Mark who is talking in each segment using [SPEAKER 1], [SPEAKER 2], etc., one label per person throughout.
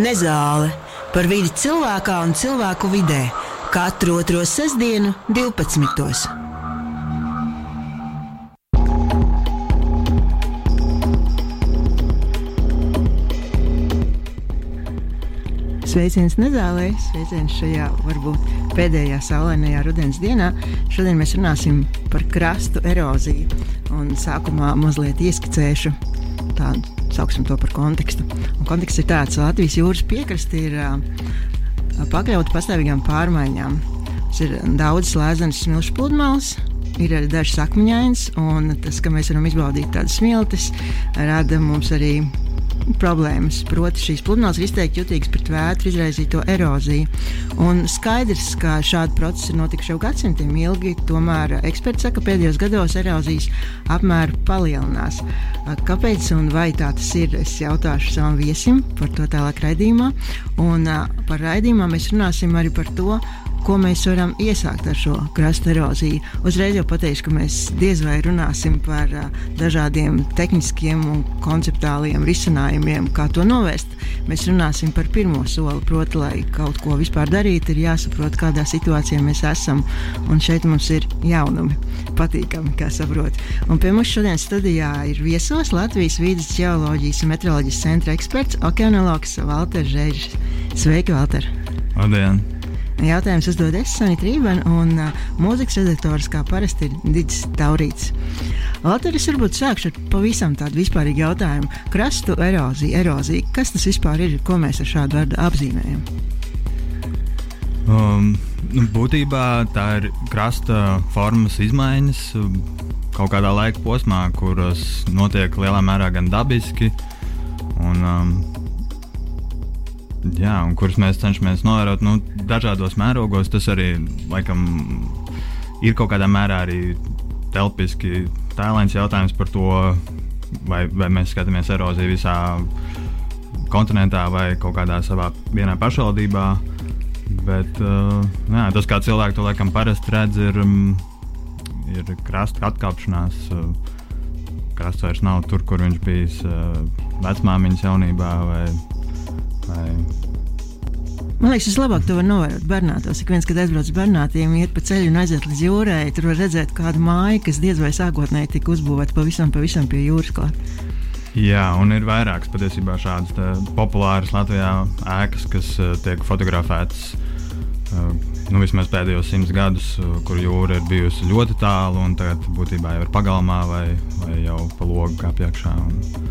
[SPEAKER 1] Nezāle par vidi cilvēkā un cilvēku vidē katru otro sestdienu, 12. Sveiciens Nezālē, sveiciens šajā varbūt pēdējā saulainajā rudens dienā. Šodien mēs runāsim par krastu eroziju. Un sākumā mazliet ieskicēšu tādu, sauksim to par kontekstu. Un konteksts ir tāds, ka Latvijas jūras piekraste ir pakļauta pastāvīgām pārmaiņām. Tas ir daudz slēdzenes smilšu pludmales, ir arī dažs akmeņains, un tas, ka mēs varam izbaudīt tādas smiltis, rada mums arī problēmas. Proti, šīs pludmales ir izteikti jutīgas pret vētru izraisīto eroziju. Un skaidrs, ka šādi procesi ir notikuši jau gadsimtiem ilgi, tomēr eksperti saka, ka pēdējos gados erozijas apmēri palielinās. Kāpēc un vai tā tas ir? Es jautāšu savam viesim par to tālāk raidījumā. Un par raidījumā mēs runāsim arī par to, ko mēs varam iesākt ar šo krasta eroziju. Uzreiz jau pateikšu, ka mēs diez vai runāsim par uh, dažādiem tehniskiem un konceptuāliem risinājumiem, kā to novērst. Mēs runāsim par pirmo soli, proti, lai kaut ko vispār darītu, ir jāsaprot, kādā situācijā mēs esam. Un šeit mums ir jaunumi, patīkami, kā saprot. Un pie mums šodien studijā ir viesos Latvijas vīdes geoloģijas un meteoroloģijas centra eksperts, okeanologs Valters Žēžs. Sveiki, Valter!
[SPEAKER 2] Labdien!
[SPEAKER 1] Jautājumus uzdod es, Sanita Rībana, un uh, mūzikas redaktors, kā parasti, ir Digis Taurīts. Latvijas varbūt sākšu ar pavisam tādu vispārīgu jautājumu. Krastu erozija, erozija. Kas tas vispār ir, ko mēs ar šādu vārdu apzīmējam?
[SPEAKER 2] Um, nu, būtībā tā ir krasta formas izmaiņas um, kaut kādā laika posmā, kuras notiek lielā mērā gan dabiski, un, um, jā, un kuras mēs cenšamies novērot nu, dažādos mērogos. Tas arī laikam, ir kaut kādā mērā arī telpiski tēlēns jautājums par to, vai, vai mēs skatāmies eroziju visā kontinentā vai kaut kādā savā vienā pašvaldībā. Bet uh, jā, tas, kā cilvēki to laikam parasti redz, ir, um, ir krasta atkāpšanās. Krasts vairs nav tur, kur viņš bija uh, vecmāmiņas jaunībā vai Vai...
[SPEAKER 1] Man liekas, tas labāk to var novērot bērnātos. Ik viens, kad aizbrauc uz bērnātiem, iet pa ceļu un aiziet līdz jūrai, tur var redzēt kādu māju, kas diez vai sākotnēji tika uzbūvēta pavisam, pavisam pie jūras klāt.
[SPEAKER 2] Jā, un ir vairākas patiesībā šādas populāras Latvijā ēkas, kas uh, tiek fotografētas uh, nu, vismaz pēdējos simts gadus, uh, kur jūra ir bijusi ļoti tālu un tagad būtībā jau ir pagalmā vai, vai jau pa logu kā piekšā. Un,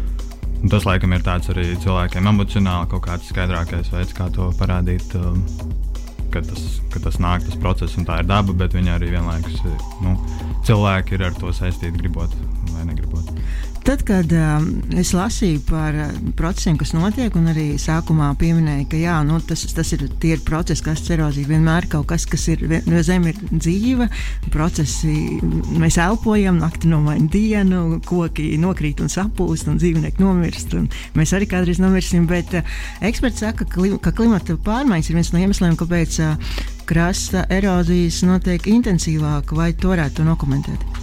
[SPEAKER 2] Un tas, laikam, ir tāds arī cilvēkiem emocionāli kaut kāds skaidrākais veids, kā to parādīt. Um, ka tas, ka tas nāk, tas process, un tā ir daba, bet viņi arī vienlaikus nu, cilvēki ir ar to saistīti, gribot.
[SPEAKER 1] Tad, kad uh, es lasīju par uh, procesiem, kas notiek, un arī sākumā pieminēju, ka jā, nu, tas, tas ir tie ir procesi, kas erozija vienmēr kaut kas, kas ir zeme ir dzīva, procesi, mēs elpojam, nakti nomaina dienu, koki nokrīt un sapūst, un dzīvnieki nomirst, un mēs arī kādreiz nomirsim, bet uh, eksperts saka, ka, klim, ka klimata pārmaiņas ir viens no iemesliem, kāpēc uh, krasta erozijas notiek intensīvāk, vai to varētu nokomentēt?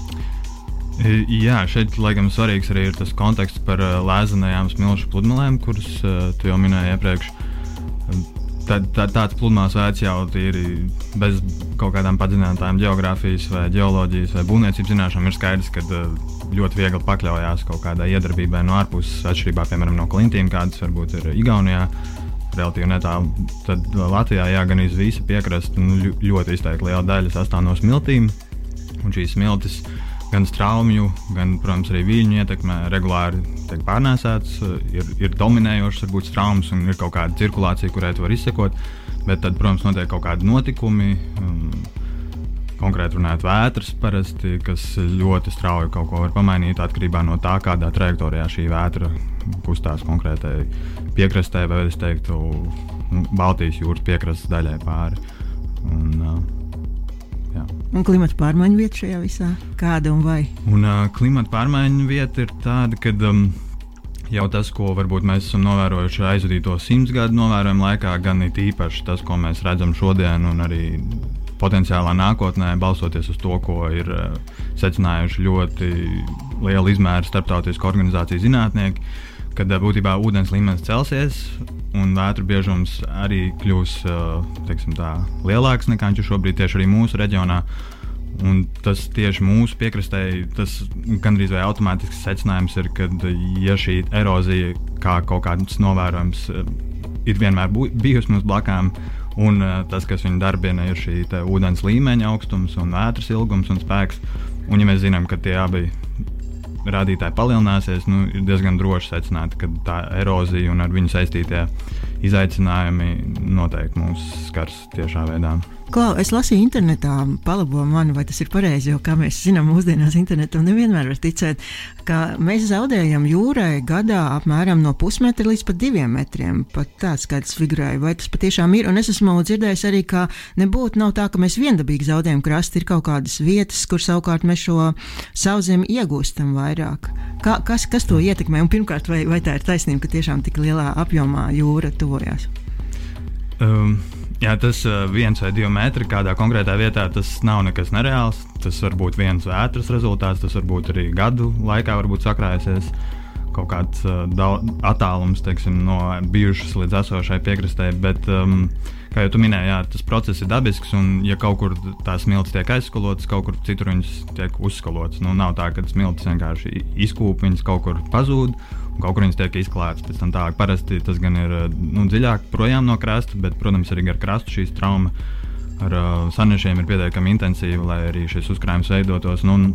[SPEAKER 2] Jā, šeit laikam svarīgs arī ir tas konteksts par uh, lēzenajām smilšu pludmalēm, kuras uh, tu jau minēji iepriekš. Tā, tā, tāds pludmales veids jau ir bez kaut kādām padziļinātām geogrāfijas, vai geoloģijas vai būvniecības zināšanām. Ir skaidrs, ka ļoti viegli pakļaujas kaut kādai iedarbībai no ārpuses, atšķirībā piemēram no klintīm, kādas varbūt ir Igaunijā. Relatīvi netālu. Tad Latvijā jā, gan iz visa piekrasta nu, ļoti izteikti liela daļa sastāv no smiltīm. Un šīs smiltis uh, gan straumju, gan, protams, arī viļņu ietekmē regulāri tiek pārnēsāts. Ir, ir dominējošs, varbūt straumes un ir kaut kāda cirkulācija, kurai tu vari izsekot. Bet tad, protams, notiek kaut kādi notikumi. Um, konkrēti runājot, vētras parasti, kas ļoti strauji kaut ko var pamainīt atkarībā no tā, kādā trajektorijā šī vētra kustās konkrētai piekrastē, vai es teiktu, Baltijas jūras piekrastes daļai pāri. Un, uh,
[SPEAKER 1] Jā. Un klimata pārmaiņu vieta šajā visā? Kāda un vai?
[SPEAKER 2] Un, uh, klimata pārmaiņu vieta ir tāda, ka um, jau tas, ko varbūt mēs esam novērojuši aizvadīto simts gadu novērojumu laikā, gan it īpaši tas, ko mēs redzam šodien, un arī potenciālā nākotnē, balstoties uz to, ko ir secinājuši ļoti liela izmēra starptautisku organizāciju zinātnieki, kad būtībā ūdens līmenis celsies un vētru biežums arī kļūs tā, lielāks nekā viņš ir šobrīd tieši arī mūsu reģionā. Un tas tieši mūsu piekrastē, tas gandrīz vai automātisks secinājums ir, ka, ja šī erozija, kā kaut kāds novērojams, ir vienmēr bijusi mums blakām, un tas, kas viņu darbina, ir šī ūdens līmeņa augstums, un vētras ilgums un spēks. Un, ja mēs zinām, ka tie abi rādītāji palielināsies, nu, ir diezgan droši secināt, ka tā erozija un ar viņu saistītie izaicinājumi noteikti mūs skars tiešā veidā.
[SPEAKER 1] Klau, es lasīju internetā, palabo mani, vai tas ir pareizi, jo, kā mēs zinām, mūsdienās internetam nevienmēr var ticēt, ka mēs zaudējam jūrai gadā apmēram no pusmetra līdz pat diviem metriem. Pat tāds skaits figurēja, vai tas patiešām ir. Un es esmu dzirdējis arī, ka nebūtu nav tā, ka mēs viendabīgi zaudējam krastu, ir kaut kādas vietas, kur savukārt mēs šo sauszemi iegūstam vairāk. Kā, kas, kas to ietekmē? Un pirmkārt, vai, vai tā ir taisnība, ka tiešām tik lielā apjomā jūra tuvojas?
[SPEAKER 2] Um. Jā, tas uh, viens vai divi metri kādā konkrētā vietā, tas nav nekas nereāls. Tas var būt viens vētras rezultāts, tas var būt arī gadu laikā sakrājusies kaut kāds uh, attālums teiksim, no bijušas līdz esošai piekrastē. Bet, um, kā jau minēji, jā, tas process ir dabisks, un ja kaut kur tās smilts tiek aizskalotas, kaut kur citur viņas tiek uzskalotas. Nu, nav tā, ka smilts vienkārši izkūp, viņas kaut kur pazūd kaut kur viņas tiek izklāstas. Pēc tam tālāk parasti tas gan ir nu, dziļāk projām no krasta, bet, protams, arī ar krastu šīs traumas ar uh, sanešiem ir pietiekami intensīva, lai arī šis uzkrājums veidotos. Nu,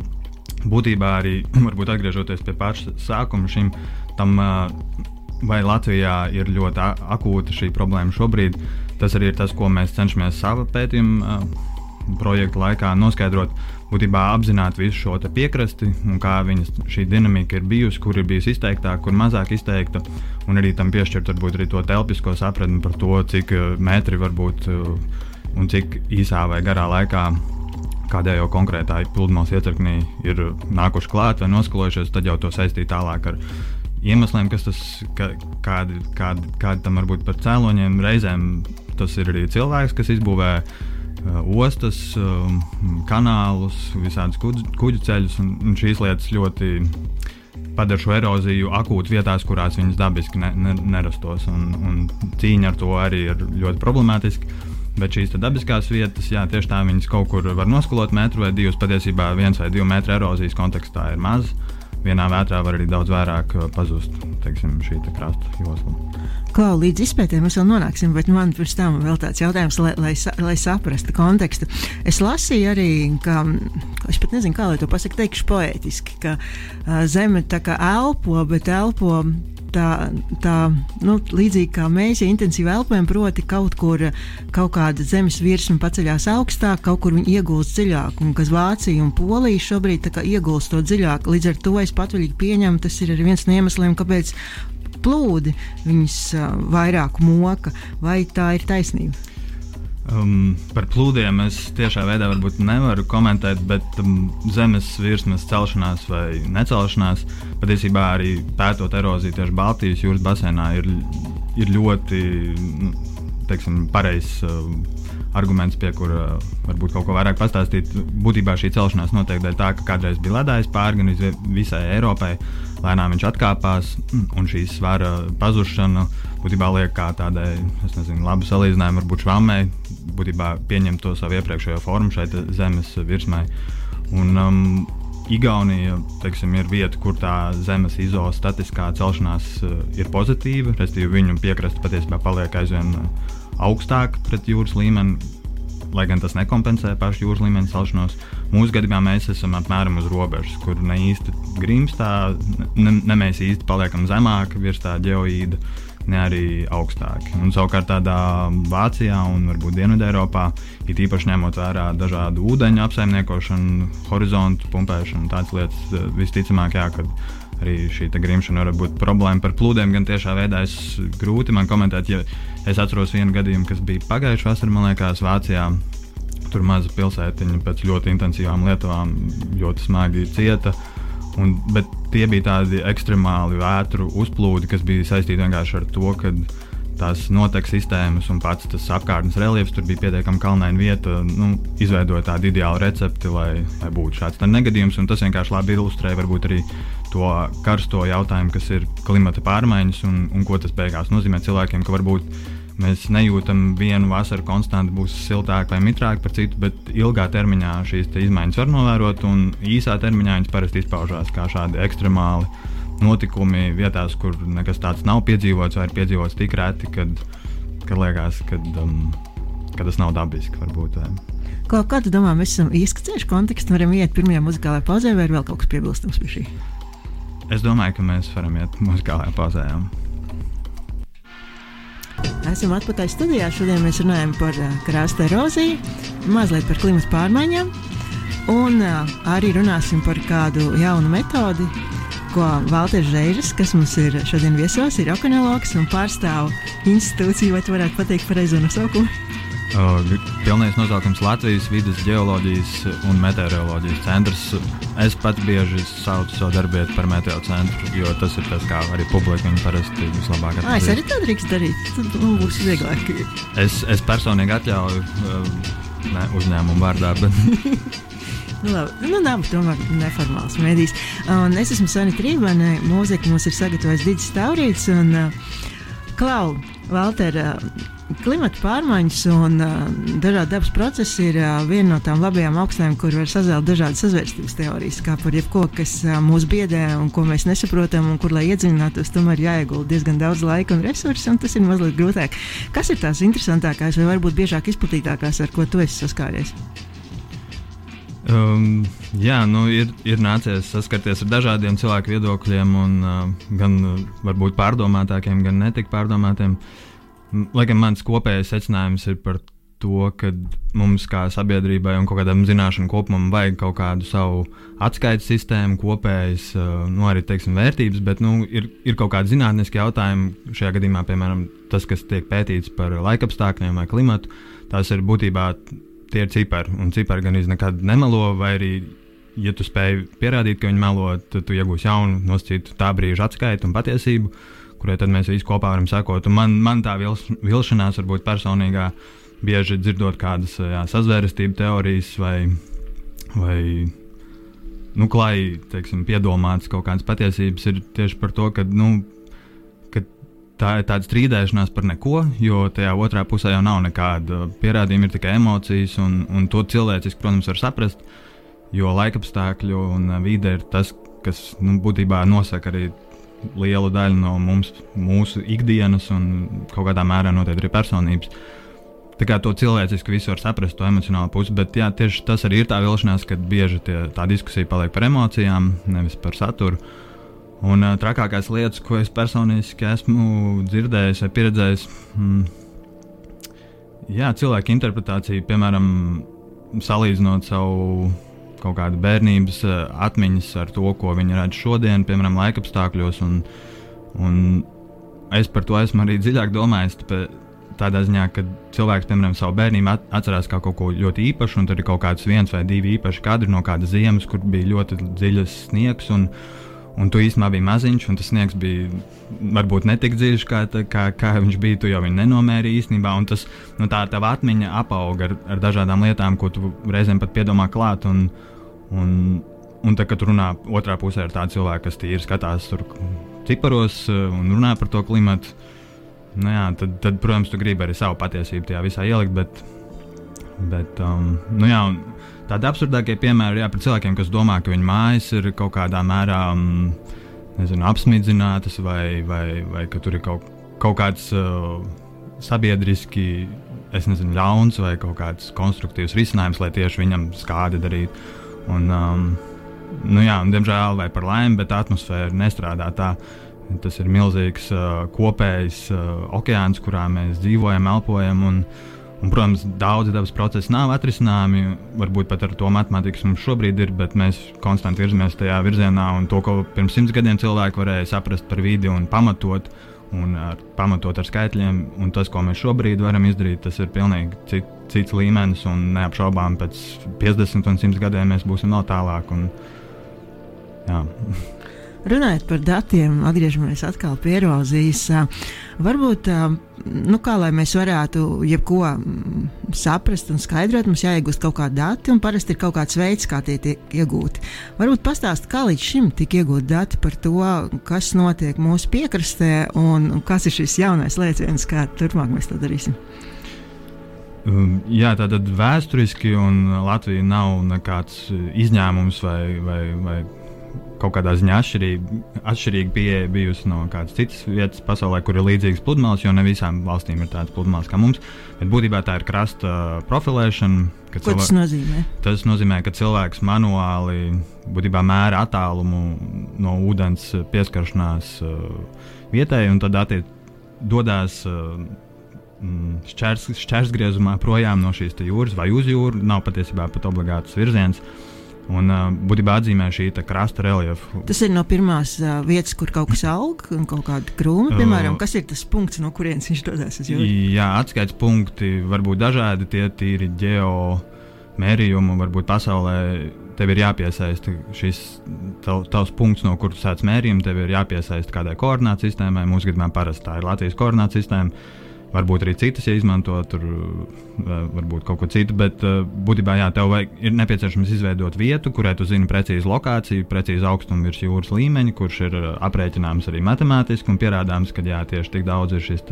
[SPEAKER 2] būtībā arī varbūt atgriežoties pie paša sākuma šim tam. Uh, Vai Latvijā ir ļoti akūta šī problēma šobrīd? Tas arī ir tas, ko mēs cenšamies savā pētījuma uh, projekta laikā noskaidrot, būtībā apzināt visu šo piekrasti un kā viņas šī dinamika ir bijusi, kur ir bijusi izteiktāka, kur mazāk izteikta, un arī tam piešķirt varbūt arī to telpisko sapratni par to, cik eh, metri var būt eh, un cik īsā vai garā laikā kādai jau konkrētai pludmales iecirknī ir nākuši klāt vai noskalojušies, tad jau to saistīt tālāk ar iemesliem, kas tas, ka, kādi, kādi, kādi tam var būt par cēloņiem. Reizēm tas ir arī cilvēks, kas izbūvē Uh, ostas, um, kanālus, visādus kuģu, kuģu ceļus. Un, un šīs lietas ļoti padara šo eroziju akūti vietās, kurās viņas dabiski ne, ne, nerastos. Un, un cīņa ar to arī ir ļoti problemātiska. Bet šīs dabiskās vietas, jā, tieši tā viņas kaut kur var noskolot metru vai divus. Patiesībā viens vai divu metru erozijas kontekstā ir maz. Vienā vētrā var arī daudz vairāk uh, pazust teiksim, šī krasta josla.
[SPEAKER 1] Kā līdz izpētēm mēs vēl nonāksim, bet man pirms tam vēl tāds jautājums, lai, lai, lai saprastu kontekstu. Es lasīju arī, ka, es pat nezinu, kā lai to pasaku, teikšu poētiski, ka uh, zeme tā kā elpo, bet elpo tā, tā nu, līdzīgi kā mēs ja intensīvi elpojam, proti, kaut kur kaut kāda zemes virsma paceļās augstāk, kaut kur viņa iegūst dziļāk, un kas Vācija un Polija šobrīd iegūst to dziļāk. Līdz ar to es patvaļīgi pieņemu, tas ir viens no iemesliem, kāpēc plūdi viņas uh, vairāk moka, vai tā ir taisnība?
[SPEAKER 2] Um, par plūdiem es tiešā veidā nevaru komentēt, bet um, zemes virsmas celšanās vai necelšanās patiesībā arī pētot eroziju tieši Baltijas jūras basēnā ir, ir ļoti teiksim, pareizs. Uh, arguments, pie kura uh, varbūt kaut ko vairāk pastāstīt. Būtībā šī celšanās notiek dēļ tā, ka kādreiz bija ledājs pāri gan visai Eiropai. Lēnām viņš atkāpās, un šī svara pazušana būtībā liek kā tādai, es nezinu, labi salīdzinājumu, varbūt švammei, būtībā pieņemt to savu iepriekšējo formu šeit zemes virsmai. Un, um, Igaunija teiksim, ir vieta, kur tā zemes izolācijas celšanās uh, ir pozitīva, respektīvi viņu piekraste patiesībā paliek aizvien uh, augstāk pret jūras līmeni, lai gan tas nekompensē pašu jūras līmeņa celšanos. Mūsu gadījumā mēs esam apmēram uz robežas, kur ne īsti grimstā, ne, ne mēs īsti paliekam zemāk virs tā geoīda, ne arī augstāki. Un savukārt tādā Vācijā un varbūt Dienvidēropā, it īpaši ņemot vērā dažādu ūdeņu apsaimniekošanu, horizontu pumpēšanu, tādas lietas visticamāk, jā, kad arī šī grimšana var būt problēma. Par plūdiem gan tiešā veidā es grūti man komentēt. Ja es atceros vienu gadījumu, kas bija pagājušā vasarā, man liekas, Vācijā. Tur maza pilsētiņa pēc ļoti intensīvām lietām ļoti smagi cieta. Un, bet tie bija tādi ekstremāli vētru uzplūdi, kas bija saistīti vienkārši ar to, ka tās noteikti sistēmas un pats tas apkārtnes reliefs, tur bija pietiekami kalnaina vieta, nu, izveidoja tādu ideālu recepti, lai, lai būtu šāds negadījums. Tas vienkārši labi ilustrē varbūt arī to karsto jautājumu, kas ir klimata pārmaiņas un, un ko tas beigās nozīmē cilvēkiem, ka varbūt mēs nejūtam vienu vasaru konstanti būs siltāk vai mitrāk par citu, bet ilgā termiņā šīs izmaiņas var novērot, un īsā termiņā viņas parasti izpaužās kā šādi ekstremāli notikumi vietās, kur nekas tāds nav piedzīvots vai ir piedzīvots tik reti, kad, kad liekas, ka um, tas nav dabiski. Varbūt, vai.
[SPEAKER 1] Ko, kā tu domā, mēs esam izskatējuši kontekstu, varam iet pirmajā muzikālajā pauzē, vai ir vēl kaut kas piebilstams pie šī?
[SPEAKER 2] Es domāju, ka mēs varam iet muzikālajā pauzē.
[SPEAKER 1] Esam atpakaļ studijā. Šodien mēs runājam par uh, krāsta eroziju, mazliet par klimatu pārmaiņām. Un uh, arī runāsim par kādu jaunu metodi, ko Valters Zēžas, kas mums ir šodien viesos, ir okeanologs un pārstāv institūciju, vai tu varētu pateikt pareizo nosaukumu?
[SPEAKER 2] Pilnīgs nosaukums Latvijas vidas geoloģijas un meteoroloģijas centrs. Es pats bieži saucu savu darbietu par meteorocentru, jo tas ir tas, kā arī publika viņu parasti vislabāk
[SPEAKER 1] atzīst. Es arī tā drīkst darīt, tad nu, būs vieglāk.
[SPEAKER 2] Es, es personīgi atļauju ne, uzņēmumu vārdā, bet.
[SPEAKER 1] nu, labi, nu, nav tomēr neformāls mēdījis. Un es esmu Sanita Rībane, mūzika mums ir sagatavojis Digis Taurīts un uh, Klau, Valter. Uh, Klimata pārmaiņas un uh, dažādi dabas procesi ir uh, viena no tām labajām augstnēm, kur var sazelt dažādas sazvērstības teorijas, kā par jebko, kas mūs biedē un ko mēs nesaprotam, un kur, lai iedziļinātos, tomēr jāiegulda diezgan daudz laika un resursu, un tas ir mazliet grūtāk. Kas ir tās interesantākās vai varbūt biežāk izplatītākās, ar ko tu esi saskāries?
[SPEAKER 2] Um, jā, nu, ir, ir nācies saskarties ar dažādiem cilvēku viedokļiem, un, uh, gan uh, varbūt pārdomātākiem, gan netik pārdomātiem. Uh, Lai gan mans kopējais secinājums ir par to, ka mums kā sabiedrībai un kādam zināšanu kopumam vajag kaut kādu savu atskaites sistēmu, kopējas, nu, arī teiksim, vērtības, bet nu, ir, ir kaut kādi zinātniski jautājumi. Šajā gadījumā, piemēram, tas, kas tiek pētīts par laikapstākļiem vai klimatu, tās ir būtībā tie ir cipari, un cipari gan nekad nemelo, vai arī, ja tu spēj pierādīt, ka viņi melo, tad tu iegūsi jaunu, nosacītu tā brīža atskaitu un patiesību kurai tad mēs visi kopā varam sekot. Un man, man tā vils, vilšanās, varbūt personīgā, bieži dzirdot kādas jā, sazvērestību teorijas vai, vai nu, klāji, piedomāts kaut kādas patiesības, ir tieši par to, ka, nu, tā ir tāda strīdēšanās par neko, jo tajā otrā pusē jau nav nekāda pierādījuma, ir tikai emocijas, un, un to cilvēciski, protams, var saprast, jo laikapstākļi un vide ir tas, kas nu, būtībā nosaka arī liela daļa no mums, mūsu ikdienas un kaut kādā mērā noteikti arī personības. Tā kā to cilvēciski visu var saprast, to emocionālo pusi, bet jā, tieši tas arī ir tā vilšanās, ka bieži tie, tā diskusija paliek par emocijām, nevis par saturu. Un uh, trakākās lietas, ko es personiski esmu dzirdējis vai pieredzējis, mm, jā, cilvēku interpretācija, piemēram, salīdzinot savu kaut kāda bērnības eh, atmiņas ar to, ko viņi redz šodien, piemēram, laikapstākļos. Un, un es par to esmu arī dziļāk domājis. Tādā ziņā, ka cilvēks, piemēram, savu bērnību atcerās kā kaut ko ļoti īpašu, un tad ir kaut kāds viens vai divi īpaši kadri no kādas ziemas, kur bija ļoti dziļs sniegs. Un, un tu īstenībā biji maziņš, un tas sniegs bija varbūt ne tik dziļš, kā, kā, kā viņš bija. Tu jau viņu nenomērīji īstenībā, un tas, nu, tā tava atmiņa apauga ar, ar dažādām lietām, ko tu reizēm pat piedomā klāt. Un, Un, un tad, kad runā otrā pusē ar tādu cilvēku, kas tīri skatās tur ciparos eh, un runā par to klimatu, nu jā, tad, tad, protams, tu gribi arī savu patiesību tajā visā ielikt. Bet, bet um, nu jā, tādi absurdākie piemēri jā, par cilvēkiem, kas domā, ka viņu mājas ir kaut kādā mērā um, nezinu, apsmidzinātas vai, vai, vai ka tur ir kaut, kaut kāds uh, sabiedriski. Nezinu, ļauns vai kaut kāds konstruktīvs risinājums, lai tieši viņam skādi darītu. Un, um, nu jā, un, diemžēl, vai par laimi, bet atmosfēra nestrādā tā. Tas ir milzīgs uh, kopējs uh, okeāns, kurā mēs dzīvojam, elpojam. Un, un, protams, daudzi dabas procesi nav atrisināmi. Varbūt pat ar to matemātikas mums šobrīd ir, bet mēs konstanti virzamies tajā virzienā. To, ko pirms simts gadiem cilvēki varēja saprast par vidi un pamatot, un ar, pamatot ar skaitļiem, un tas, ko mēs šobrīd varam izdarīt, tas ir pilnīgi cit, cits līmenis. Neapšaubām pēc 50 un 100 gadiem mēs būsim vēl tālāk. Un, jā.
[SPEAKER 1] Runājot par datiem, atgriežamies atkal pie erozijas. Varbūt, nu, kā lai mēs varētu jebko mm, saprast un skaidrot, mums jāiegūst kaut kādi dati, un parasti ir kaut kāds veids, kā tie tiek iegūti. Varbūt pastāst, kā līdz šim tika iegūti dati par to, kas notiek mūsu piekrastē, un, kas ir šis jaunais lēciens, kā turpmāk mēs to darīsim.
[SPEAKER 2] Um, jā, tātad vēsturiski Latvija nav nekāds izņēmums vai, vai, vai kaut kādā ziņā atšķirīga, atšķirīga pieeja bijusi no kādas citas vietas pasaulē, kur ir līdzīgas pludmales, jo ne visām valstīm ir tādas pludmales kā mums. Bet būtībā tā ir krasta profilēšana.
[SPEAKER 1] Ko cilvē... tas nozīmē?
[SPEAKER 2] Tas nozīmē, ka cilvēks manuāli būtībā mēra attālumu no ūdens pieskaršanās uh, vietai un tad attiec, dodas. Uh, Šķērs, šķērsgriezumā projām no šīs jūras vai uz jūru. Nav patiesībā pat obligāts virziens. Uh, Un uh, būtībā atzīmē šī krasta reljefu.
[SPEAKER 1] Tas ir no pirmās uh, vietas, kur kaut kas aug, un kaut kāda krūma, piemēram, kas ir tas punkts, no kurienes viņš dodas uz jūru.
[SPEAKER 2] Jā, atskaites punkti var būt dažādi, tie tīri ģeo mērījumi, varbūt pasaulē. Tev ir jāpiesaista šis tav, tavs punkts, no kuras sāc mērījumu, tev ir jāpiesaista kādai koordinātu sistēmai. Mūsu gadījumā parasti tā ir Latvijas koordinātu sistēma varbūt arī citas, ja izmanto tur varbūt kaut ko citu. Bet būtībā jā, tev vajag, ir nepieciešams izveidot vietu, kurai tu zini precīzi lokāciju, precīzi augstumu virs jūras līmeņa, kurš ir aprēķināms arī matemātiski un pierādāms, ka jā, tieši tik daudz ir šis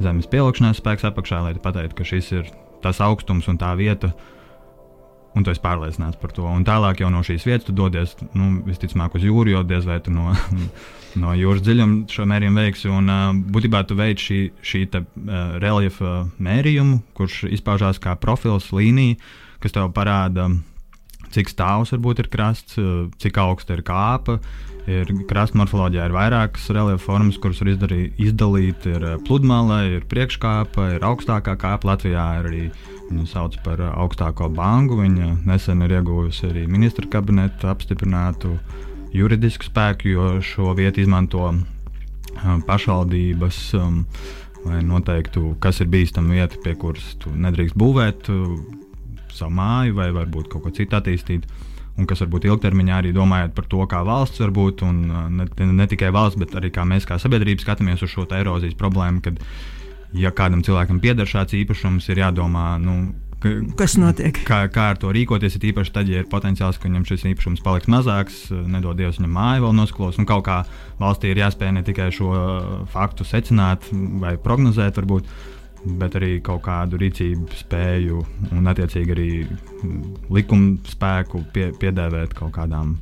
[SPEAKER 2] zemes pielikšanās spēks apakšā, lai pateiktu, ka šis ir tas augstums un tā vieta. Un tu esi pārliecināts par to. Un tālāk jau no šīs vietas tu dodies, nu, visticamāk, uz jūru, jo diez vai tu no no jūras dziļuma šo mērījumu veiksi. Un, uh, būtībā tu veici šī, šī te, uh, reljefa mērījumu, kurš izpaužās kā profils, līnija, kas tev parāda, cik stāvs varbūt ir krasts, uh, cik augsta ir kāpa. Ir krasta morfoloģijā ir vairākas reliefa formas, kuras var izdarī, izdalīt. Ir pludmale, ir priekškāpa, ir augstākā kāpa. Latvijā ir arī viņu sauc par augstāko bangu. Viņa nesen ir ieguvusi arī ministra kabineta apstiprinātu uh, juridisku spēku, jo šo vietu izmanto um, pašvaldības. Um, lai noteiktu, kas ir bīstama vieta, pie kuras tu nedrīkst būvēt uh, savu māju vai varbūt kaut ko citu attīstīt. Un kas varbūt ilgtermiņā arī domājot par to, kā valsts var būt, un uh, ne, ne tikai valsts, bet arī kā mēs kā sabiedrība skatāmies uz šo erozijas problēmu, kad, ja kādam cilvēkam pieder šāds īpašums, ir jādomā, nu,
[SPEAKER 1] ka, kas notiek.
[SPEAKER 2] Kā, kā ar to rīkoties, ir īpaši tad, ja ir potenciāls, ka viņam šis īpašums paliks mazāks, nedod Dievs viņam māju vēl nosklos. Un kaut kā valstī ir jāspēj ne tikai šo faktu secināt vai prognozēt, varbūt, bet arī kaut kādu rīcību spēju un, attiecīgi, arī likuma spēku pie, piedēvēt kaut kādām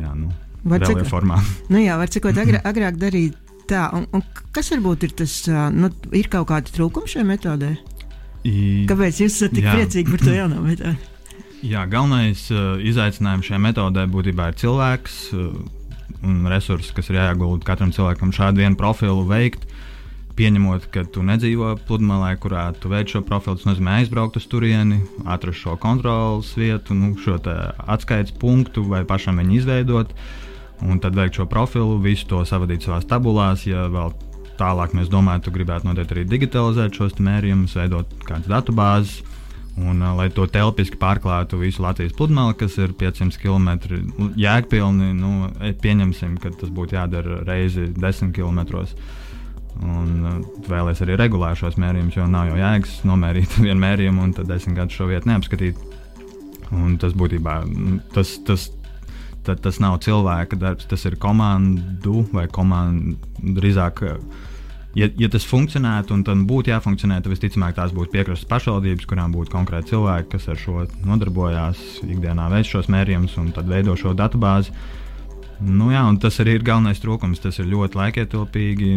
[SPEAKER 2] jā, nu, cik, formām.
[SPEAKER 1] Nu jā, var cikot agrāk, agrāk darīt. Tā, un, un kas varbūt ir tas, nu, ir kaut kāda trūkuma šajā metodē? I, Kāpēc jūs esat tik jā. priecīgi par to jauno metodi?
[SPEAKER 2] Jā, galvenais uh, izaicinājums šajā metodē būtībā ir cilvēks uh, un resursi, kas ir jāiegulda katram cilvēkam šādu vienu profilu veikt. Pieņemot, ka tu nedzīvo pludmalē, kurā tu veic šo profilu, tas nozīmē aizbraukt uz turieni, atrast šo kontrolas vietu, nu, šo atskaites punktu vai pašam viņu izveidot. Un tad veikt šo profilu, visu to savadīt savā tabulās, ja vēl tālāk mēs domājam, tu gribētu noteikti arī digitalizēt šos mērījumus, veidot kādas datubāzes. Un, uh, lai to telpiski pārklātu visu Latvijas pludmali, kas ir 500 km jēgpilni, nu, e, pieņemsim, ka tas būtu jādara reizi 10 km. Un uh, vēlēs arī regulēt šos mērījumus, jo nav jau jēgas nomērīt vienu mērījumu un tad desmit gadus šo vietu neapskatīt. Un tas būtībā tas, tas, tas, tas nav cilvēka darbs, tas ir komandu vai komandu drīzāk. Ja, ja tas funkcionētu un tam būtu jāfunkcionē, tad visticamāk tās būtu piekrastes pašvaldības, kurām būtu konkrēti cilvēki, kas ar šo nodarbojās, ikdienā veic šos mērījumus un tad veido šo datubāzi. Nu, jā, tas arī ir galvenais trūkums. Tas ir ļoti laikietilpīgi,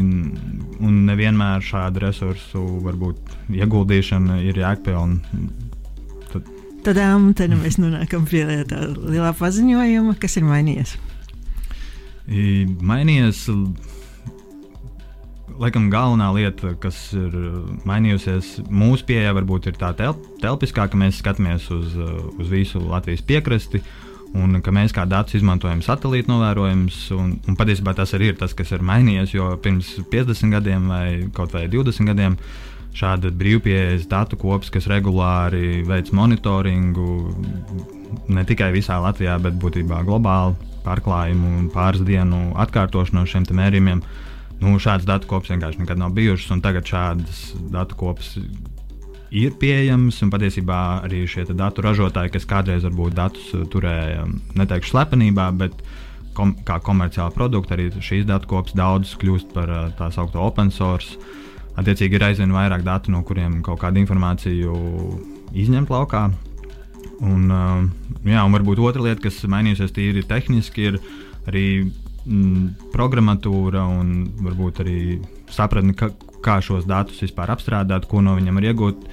[SPEAKER 2] un nevienmēr šādu resursu varbūt, ieguldīšana ir jēgpilna.
[SPEAKER 1] Tad, um, tad mēs nonākam pie tā lielā paziņojuma, kas ir mainījies.
[SPEAKER 2] Mainījies laikam galvenā lieta, kas ir uh, mainījusies mūsu pieejā, varbūt ir tā telp, telpiskā, ka mēs skatāmies uz, uh, uz visu Latvijas piekrasti. Un ka mēs kā datus izmantojam satelīta novērojumus, un, un patiesībā tas arī ir tas, kas ir mainījies. Jo pirms 50 gadiem vai kaut vai 20 gadiem šāda brīvpieejas datu kops, kas regulāri veic monitoringu ne tikai visā Latvijā, bet būtībā globāli pārklājumu un pāris dienu atkārtošanu no šiem mērījumiem. Nu, šādas datu kopas vienkārši nekad nav bijušas, un tagad šādas datu kopas ir pieejamas. Patiesībā arī šie datu ražotāji, kas kādreiz varbūt datus turēja, neteikšu slepenībā, bet kom, kā komerciāli produkti, arī šīs datu kopas daudzas kļūst par tā saucamo open source. Attiecīgi ir aizvien vairāk datu, no kuriem kaut kādu informāciju izņemt laukā. Un, jā, un varbūt otra lieta, kas mainījusies tīri tehniski, ir arī mm, programmatūra un varbūt arī sapratne, ka, kā šos datus vispār apstrādāt, ko no viņiem var iegūt.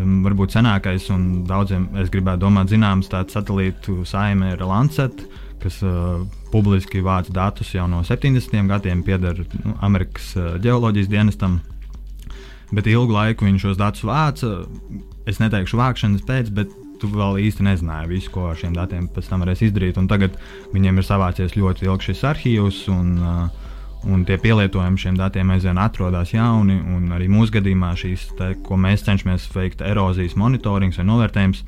[SPEAKER 2] Um, varbūt senākais un daudziem, es gribētu domāt, zināms, tāds satelītu saime ir Lancet, kas uh, publiski vāc datus jau no 70. gadiem, pieder nu, Amerikas uh, geoloģijas dienestam. Bet ilgu laiku viņš šos datus vāca. Es neteikšu vākšanas pēc, bet tu vēl īsti nezināji visu, ko ar šiem datiem pēc tam varēs izdarīt. Un tagad viņiem ir savācies ļoti ilgs šis arhīvs, un, uh, un tie pielietojumi šiem datiem aizvien atrodas jauni. Arī mūsu gadījumā šīs, te, ko mēs cenšamies veikt, erozijas monitorings vai novērtējums,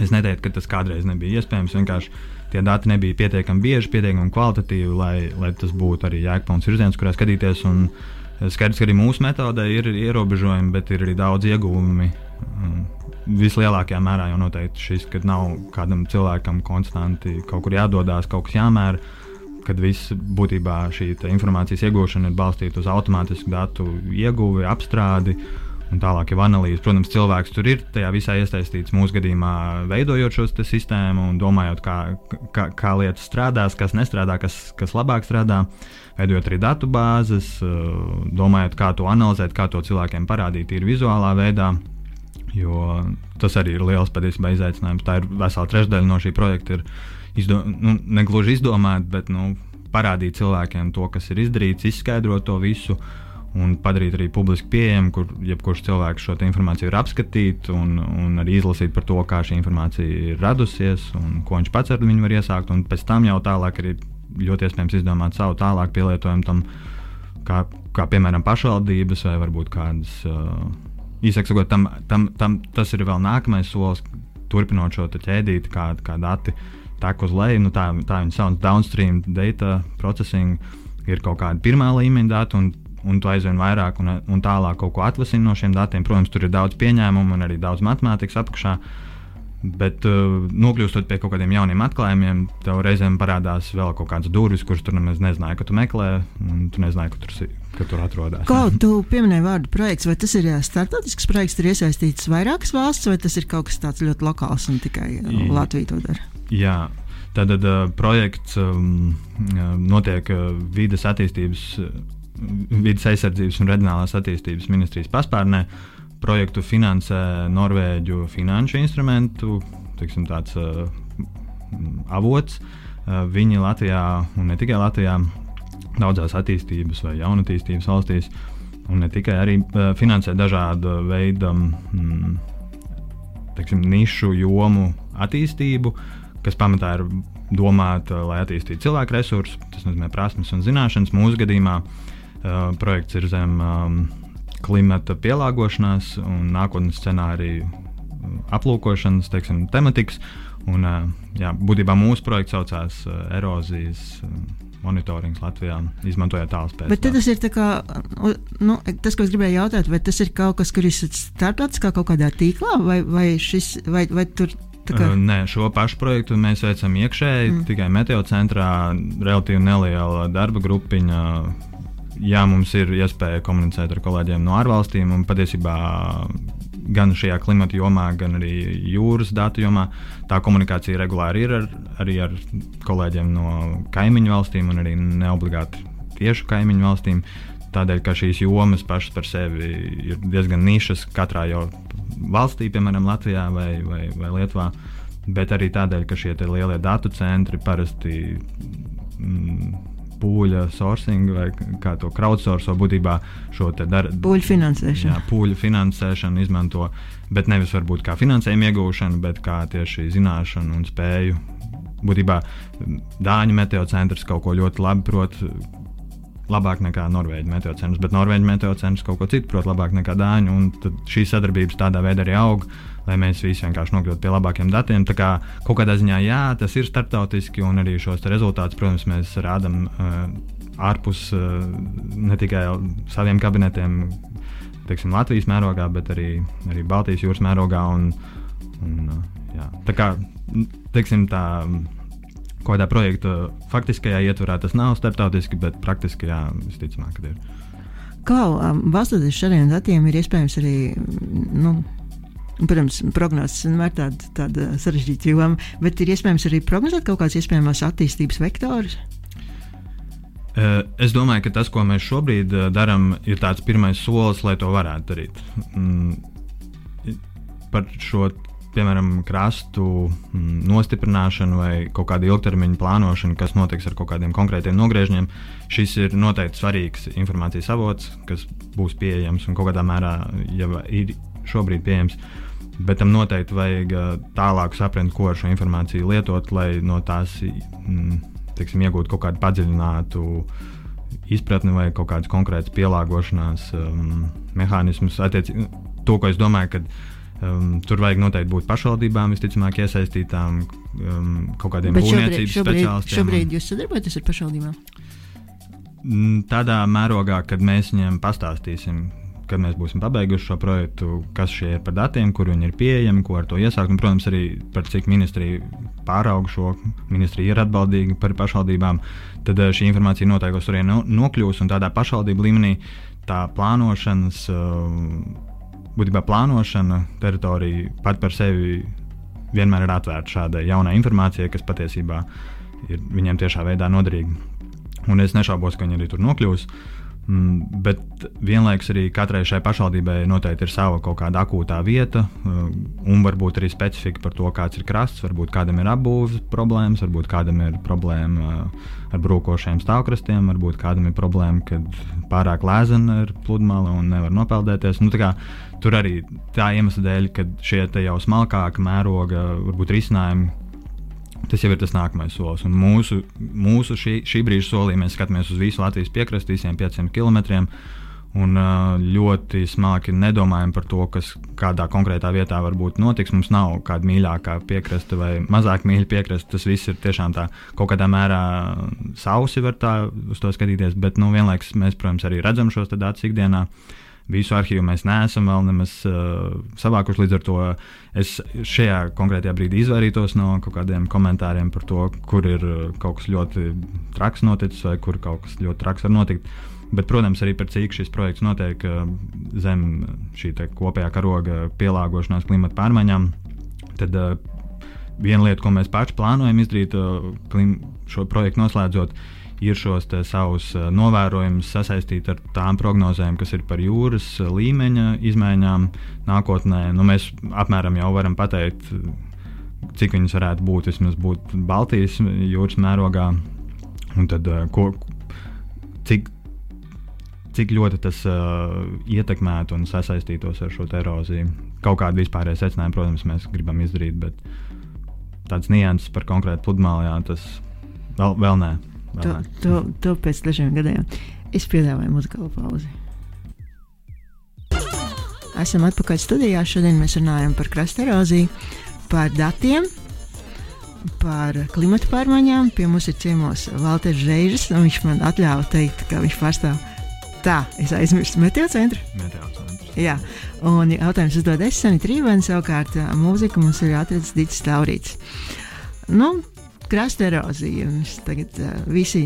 [SPEAKER 2] es neteiktu, ka tas kādreiz nebija iespējams. Vienkārši tie dati nebija pietiekami bieži, pietiekami kvalitatīvi, lai, lai tas būtu arī jēgpilns virziens, kurā skatīties. Un, Skaidrs, ka arī mūsu metodē ir ierobežojumi, bet ir arī daudz ieguvumi vislielākajā mērā jau noteikti šis, ka nav kādam cilvēkam konstanti kaut kur jādodas, kaut kas jāmēra. Kad viss būtībā šī informācijas iegūšana ir balstīta uz automātisku datu ieguvi, apstrādi un tālāk jau analīzi. Protams, cilvēks tur ir tajā visā iesaistīts mūsu gadījumā, veidojot šo sistēmu un domājot, kā, kā, kā lietas strādās, kas nestrādā, kas, kas labāk strādā. Veidojot arī datu bāzes, domājot, kā to analizēt, kā to cilvēkiem parādīt, ir vizuālā veidā. Jo tas arī ir liels patiesībā izaicinājums. Tā ir vesela trešdaļa no šī projekta. Ir izdo, nu, ne gluži izdomāt, bet nu, parādīt cilvēkiem to, kas ir izdarīts, izskaidrot to visu. Un padarīt arī publiski pieejamu, kur jebkurš cilvēks šo informāciju var apskatīt un, un arī izlasīt par to, kā šī informācija ir radusies un ko viņš pats ar viņu var iesākt. Un pēc tam jau tālāk arī ļoti iespējams izdomāt savu tālāku pielietojumu tam, kā, kā piemēram pašvaldības vai varbūt kādas. Uh, īsāk sakot, tam, tam, tam, tas ir vēl nākamais solis, turpinot šo ķēdīti, kā, kā dati tek uz leju. Nu, tā, tā viņa sauc downstream data processing, ir kaut kāda pirmā līmeņa dati. Un, un tu aizvien vairāk un, un tālāk kaut ko atvasini no šiem datiem. Protams, tur ir daudz pieņēmumu un arī daudz matemātikas apakšā. Bet, uh, nokļūstot pie kaut kādiem jauniem atklājumiem, tev reizēm parādās vēl kaut kādas durvis, kuras tu nemaz nezināji, ka tu meklē, un tu nezināji, ka tur, ka tur atrodas.
[SPEAKER 1] Kā tu pieminēji vārdu projekts, vai tas ir starptautisks projekts, ir iesaistīts vairākas valsts, vai tas ir kaut kas tāds ļoti lokāls un tikai Latvija to dara?
[SPEAKER 2] Jā. Tātad uh, projekts um, notiek uh, vides attīstības, vides aizsardzības un reģionālās attīstības ministrijas paspārnē. Projektu finansē Norvēģu finanšu instrumentu, teiksim, tāds uh, avots. Uh, viņi Latvijā, un ne tikai Latvijā, daudzās attīstības vai jaunatīstības valstīs, un ne tikai arī uh, finansē dažādu veidu mm, teiksim, nišu jomu attīstību, kas pamatā ir domāta, lai attīstītu cilvēku resursus, tas nozīmē prasmes un zināšanas. Mūsu gadījumā uh, projekts ir zem. Um, klimata pielāgošanās un nākotnes scenāriju uh, aplūkošanas teiksim, tematikas. Un, uh, jā, būtībā mūsu projekts saucās erozijas monitorings Latvijā, izmantojot tālus pēc.
[SPEAKER 1] Bet tas ir kā, nu, tas, ko es gribēju jautāt, vai tas ir kaut kas, kur ir starptautiskā kaut kādā tīklā, vai, vai, šis, vai, vai tur
[SPEAKER 2] Kā... Nē, šo pašu projektu mēs veicam iekšēji, mm. tikai meteo centrā, relatīvi neliela darba grupiņa jā, mums ir iespēja komunicēt ar kolēģiem no ārvalstīm, un patiesībā gan šajā klimata jomā, gan arī jūras datu jomā tā komunikācija regulāri ir ar, arī ar kolēģiem no kaimiņu valstīm, un arī neobligāti tieši kaimiņu valstīm. Tādēļ, ka šīs jomas pašas par sevi ir diezgan nišas katrā jau valstī, piemēram, Latvijā vai, vai, vai Lietuvā, bet arī tādēļ, ka šie lielie datu centri parasti mm, pūļa sourcing vai kā to crowdsource, būtībā šo dara.
[SPEAKER 1] Pūļu finansēšanu.
[SPEAKER 2] Jā, pūļu finansēšanu izmanto, bet nevis varbūt kā finansējuma iegūšanu, bet kā tieši zināšanu un spēju. Būtībā Dāņu meteo centrs kaut ko ļoti labi prot labāk nekā Norvēģijas meteocentrs, bet Norvēģijas meteocentrs kaut ko citu prot labāk nekā Dāņu. Un šī sadarbības tādā veidā arī aug, lai mēs visi vienkārši nokļūtu pie labākiem datiem. Tā kā kaut kādā ziņā, jā, tas ir starptautiski, un arī šos rezultātus, protams, mēs rādām uh, ārpus uh, ne tikai saviem kabinetiem, teiksim, Latvijas mērogā, bet arī, arī Baltijas jūras mērogā. Un, un, uh, jā. tā kā teiksim, tā kaut kādā projekta faktiskajā ietvarā tas nav starptautiski, bet praktiski jā, visticamāk, ka ir.
[SPEAKER 1] Kā um, balstoties šādiem datiem, ir iespējams arī. Nu, Protams, prognozes vienmēr tāda, tāda sarežģīta joma, bet ir iespējams arī prognozēt kaut kādas iespējamas attīstības vektorus.
[SPEAKER 2] Es domāju, ka tas, ko mēs šobrīd darām, ir tāds pirmais solis, lai to varētu darīt. Mm, par šo piemēram, krastu mm, nostiprināšanu vai kaut kādu ilgtermiņa plānošanu, kas notiks ar kaut kādiem konkrētiem nogriežņiem. Šis ir noteikti svarīgs informācijas avots, kas būs pieejams un kaut kādā mērā jau ir šobrīd pieejams. Bet tam noteikti vajag tālāk saprast, ko ar šo informāciju lietot, lai no tās mm, teiksim, iegūtu kaut kādu padziļinātu izpratni vai kaut kādas konkrētas pielāgošanās um, mehānismus. Attiecīgi, to, ko es domāju, kad Um, tur vajag noteikti būt pašvaldībām, visticamāk, iesaistītām um, kaut kādiem būvniecības speciālistiem.
[SPEAKER 1] Šobrīd jūs sadarbojaties ar pašvaldībām?
[SPEAKER 2] Tādā mērogā, kad mēs viņiem pastāstīsim, kad mēs būsim pabeiguši šo projektu, kas šie ir par datiem, kur viņi ir pieejami, ko ar to iesākt. Un, protams, arī par cik ministrija pārauga šo, ministrija ir atbildīga par pašvaldībām, tad uh, šī informācija noteikti tur nokļūs un tādā pašvaldību līmenī tā plānošanas. Uh, būtībā plānošana, teritorija pat par sevi vienmēr ir atvērta šādai jaunai informācijai, kas patiesībā ir viņiem tiešā veidā noderīga. Un es nešaubos, ka viņi arī tur nokļūs. Mm, bet vienlaikus arī katrai šai pašvaldībai noteikti ir sava kaut kāda akūtā vieta, uh, un varbūt arī specifika par to, kāds ir krasts. Varbūt kādam ir apbūves problēmas, varbūt kādam ir problēma uh, ar brūkošiem stāvkrastiem, varbūt kādam ir problēma, kad pārāk lēzena ir pludmale un nevar nopeldēties. Nu, kā, tur arī tā iemesla dēļ, ka šie jau smalkāka mēroga varbūt risinājumi Tas jau ir tas nākamais solis. Un mūsu, mūsu šī, šī brīža solī mēs skatāmies uz visu Latvijas piekrasti, visiem 500 km. Un ļoti smalki nedomājam par to, kas kādā konkrētā vietā varbūt notiks. Mums nav kāda mīļākā piekraste vai mazāk mīļa piekraste. Tas viss ir tiešām tā kaut kādā mērā sausi, var tā uz to skatīties. Bet nu, vienlaikus mēs, protams, arī redzam šos datus ikdienā. Uh, Visu arhīvu mēs neesam vēl nemaz uh, savākuši. Līdz ar to es šajā konkrētajā brīdī izvairītos no kaut kādiem komentāriem par to, kur ir uh, kaut kas ļoti traks noticis vai kur kaut kas ļoti traks var notikt. Bet, protams, arī par cik šis projekts notiek uh, zem šī kopējā karoga pielāgošanās klimata pārmaiņām. Tad uh, viena lieta, ko mēs paši plānojam izdarīt, uh, klim, šo projektu noslēdzot, ir ir šos savus eh, novērojumus sasaistīt ar tām prognozēm, kas ir par jūras eh, līmeņa izmaiņām nākotnē. Nu, mēs apmēram jau varam pateikt, cik viņas varētu būt vismaz būt Baltijas jūras mērogā, un tad, eh, ko, cik, cik ļoti tas uh, ietekmētu un sasaistītos ar šo eroziju. Kaut kādu vispārēju secinājumu, protams, mēs gribam izdarīt, bet tāds nianses par konkrētu pludmali, tas vēl, vēl nē.
[SPEAKER 1] To, to, to pēc dažiem gadiem. Es piedāvāju muzikālu pauzi. Esam atpakaļ studijā. Šodien mēs runājam par krasta eroziju, par datiem, par klimatu pārmaiņām. Pie mums ir ciemos Valters Zvaigznes, un viņš man atļāva teikt, ka viņš pārstāv. Tā, es aizmirsu meteocentru.
[SPEAKER 2] Meteocentru.
[SPEAKER 1] Jā, un jautājums uzdod es, Sanita Rībēna, savukārt mūziku mums ir atradzis Dits Taurīts. Nu, krasta erozija. Tagad uh, visi,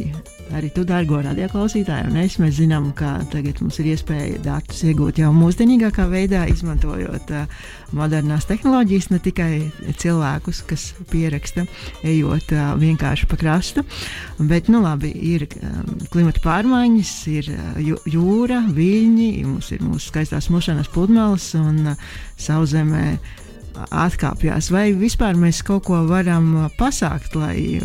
[SPEAKER 1] arī tu, dārgo radioklausītāji, un es, mēs zinām, ka tagad mums ir iespēja datus iegūt jau mūsdienīgākā veidā, izmantojot uh, modernās tehnoloģijas, ne tikai cilvēkus, kas pieraksta, ejot uh, vienkārši pa krastu. Bet, nu labi, ir um, klimata pārmaiņas, ir uh, jūra, viļņi, mums ir mūsu skaistās mušanas pludmales un uh, sauszemē atkāpjas, vai vispār mēs kaut ko varam uh, pasākt, lai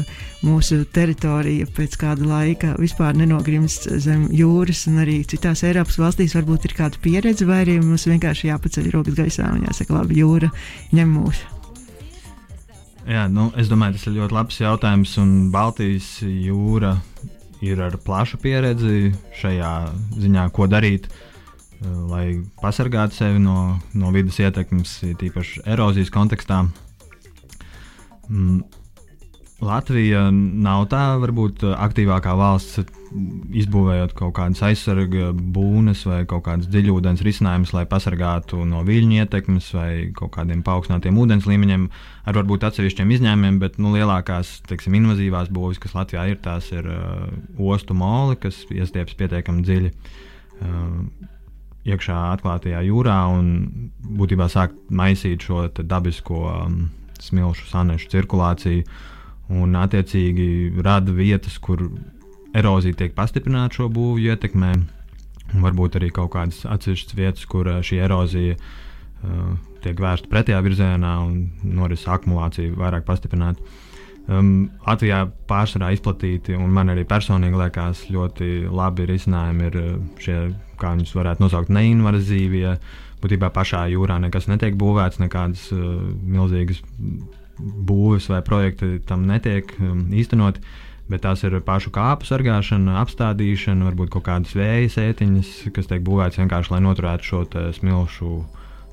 [SPEAKER 1] mūsu teritorija pēc kāda laika vispār nenogrimst zem jūras, un arī citās Eiropas valstīs? Varbūt ir kāda pieredze, vai arī mums vienkārši jāpaceļ rokas gaisā un jāsaka, labi, jūra ņem mūs.
[SPEAKER 2] Jā, nu, es domāju, tas ir ļoti labs jautājums, un Baltijas jūra ir ar plašu pieredzi šajā ziņā, ko darīt, uh, lai pasargātu sevi no, no vidas ietekmes, tīpaši erozijas kontekstā. Mm, Latvija nav tā varbūt aktīvākā valsts, izbūvējot kaut kādas aizsarga būnes vai kaut kādas dziļūdens risinājumus, lai pasargātu no viļņu ietekmes vai kaut kādiem paaugstinātiem ūdens līmeņiem, ar varbūt atsevišķiem izņēmumiem, bet nu, lielākās teiksim, invazīvās būvis, kas Latvijā ir, tās ir uh, ostu moli, kas iestieps pietiekami dziļi. Uh, iekšā atklātajā jūrā un būtībā sākt maisīt šo dabisko um, smilšu sanešu cirkulāciju. Un attiecīgi rada vietas, kur erozija tiek pastiprināta šo būvju ietekmē. Varbūt arī kaut kādas atsevišķas vietas, kur uh, šī erozija uh, tiek vērsta pretējā virzienā un norises akumulācija vairāk pastiprināta. Um, Latvijā pārsvarā izplatīti, un man arī personīgi liekas, ļoti labi risinājumi ir uh, šie, kā viņus varētu nosaukt, neinvazīvie. Būtībā pašā jūrā nekas netiek būvēts, nekādas uh, milzīgas būves vai projekti tam netiek um, īstenoti. Bet tās ir pašu kāpu sargāšana, apstādīšana, varbūt kaut kādas vēja sētiņas, kas tiek būvētas vienkārši, lai noturētu šo smilšu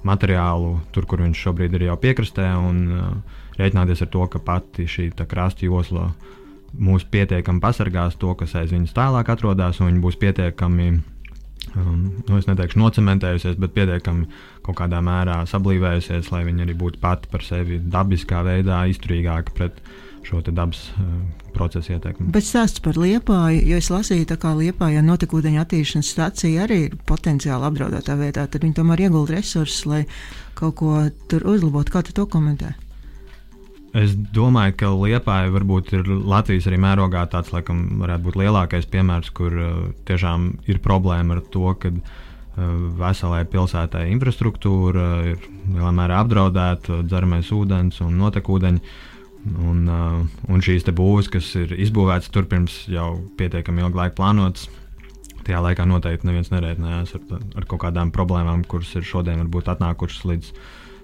[SPEAKER 2] materiālu tur, kur viņš šobrīd ir jau piekrastē, un uh, rēķināties ar to, ka pati šī krasta josla mūs pietiekami pasargās to, kas aiz viņas tālāk atrodas, un viņi būs pietiekami um, nu, es neteikšu nocementējusies, bet pietiekami kaut kādā mērā sablīvējusies, lai viņi arī būtu pati par sevi dabiskā veidā izturīgāki pret šo dabas uh, procesu ietekmi.
[SPEAKER 1] Bet stāsts par liepāju, jo es lasīju, ka liepājā notekūdeņa attīrīšanas stācija arī ir potenciāli apdraudētā vietā, tad viņi tomēr iegulda resursus, lai kaut ko tur uzlabotu. Kā tu to komentē?
[SPEAKER 2] Es domāju, ka Liepāja varbūt ir Latvijas arī mērogā tāds, laikam, varētu būt lielākais piemērs, kur uh, tiešām ir problēma ar to, ka uh, veselai pilsētai infrastruktūra ir lielā mērā apdraudēta, dzeramais ūdens un notekūdeņi. Un, uh, un šīs būvnes, kas ir izbūvētas tur pirms jau pietiekami ilgu laiku plānotas, tajā laikā noteikti neviens nerēķinājās ar, ar kaut kādām problēmām, kuras ir šodien varbūt atnākušas līdz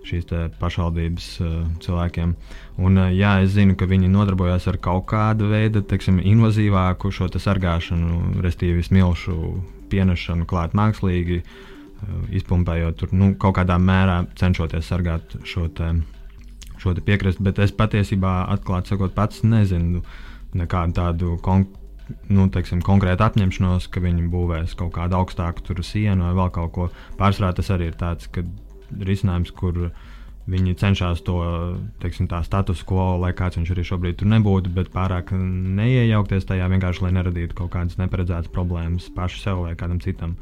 [SPEAKER 2] šīs pašvaldības uh, cilvēkiem. Un, uh, jā, es zinu, ka viņi nodarbojas ar kaut kādu veidu teiksim, invazīvāku šo sargāšanu, respektīvi smilšu pienešanu klāt mākslīgi, uh, izpumpējot tur nu, kaut kādā mērā cenšoties sargāt šo, te, šo te piekrastu. Bet es patiesībā, atklāti sakot, pats nezinu nekādu tādu konkrētu nu, teiksim, konkrēta apņemšanos, ka viņi būvēs kaut kādu augstāku sienu vai vēl kaut ko. Pārsvarā tas arī ir tāds, ka risinājums, kur viņi cenšas to teiksim, status quo, lai kāds viņš arī šobrīd tur nebūtu, bet pārāk neiejaukties tajā vienkārši, lai neradītu kaut kādas neparedzētas problēmas pašu sev vai kādam citam.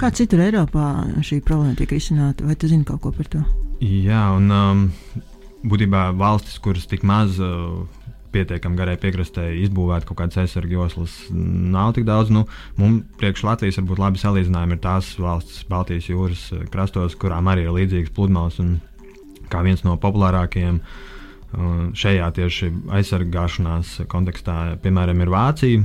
[SPEAKER 1] Kā citur Eiropā šī problēma tiek risināta, vai tu zini kaut ko par to?
[SPEAKER 2] Jā, un um, būtībā valstis, kuras tik maz uh, pietiekami garai piekrastē izbūvēt kaut kādas aizsargu joslas. Nav tik daudz. Nu, mums priekš Latvijas varbūt labi salīdzinājumi ir tās valstis Baltijas jūras eh, krastos, kurām arī ir līdzīgas pludmales. Kā viens no populārākajiem eh, šajā tieši aizsargāšanās kontekstā, piemēram, ir Vācija.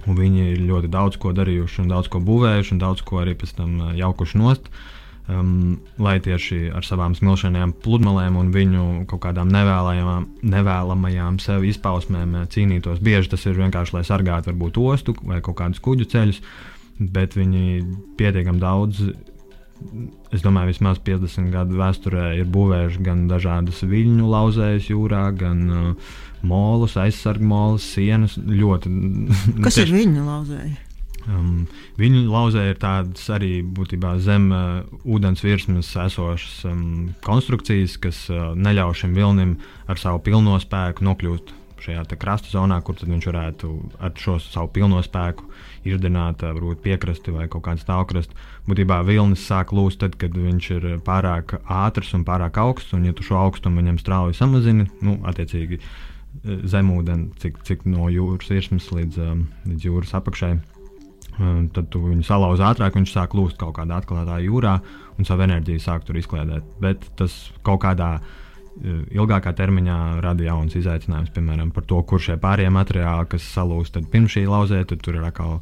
[SPEAKER 2] Viņi ir ļoti daudz ko darījuši, un daudz ko būvējuši, un daudz ko arī pēc tam eh, jaukuši nost. Uh, um, lai tieši ar savām smilšainajām pludmalēm un viņu kaut kādām nevēlamajām, nevēlamajām sev izpausmēm uh, cīnītos. Bieži tas ir vienkārši, lai sargātu varbūt ostu vai kaut kādus kuģu ceļus, bet viņi pietiekami daudz. Es domāju, vismaz 50 gadu vēsturē ir būvējuši gan dažādas viļņu lauzējas jūrā, gan uh, molus, aizsargmolus, sienas. Ļoti,
[SPEAKER 1] Kas ir viļņu lauzēji?
[SPEAKER 2] Um, viņu lauzē ir tādas arī būtībā zem uh, ūdens virsmas esošas um, konstrukcijas, kas uh, neļauj šim vilnim ar savu pilno spēku nokļūt šajā krasta zonā, kur viņš varētu ar šo savu pilno spēku irdināt uh, varbūt piekrasti vai kaut kādu stāvkrastu. Būtībā vilnis sāk lūst tad, kad viņš ir pārāk ātrs un pārāk augsts, un ja tu šo augstumu viņam strauji samazini, nu, attiecīgi uh, zemūdeni, cik, cik no jūras virsmas līdz, um, līdz jūras apakšai Tad tu viņu salauzi ātrāk, viņš sāk lūst kaut kādā atklātā jūrā un savu enerģiju sāk tur izkliedēt. Bet tas kaut kādā ilgākā termiņā rada jaunas izaicinājumus, piemēram, par to, kur šie pārējie materiāli, kas salūst pirms šī lauzē, tad tur ir atkal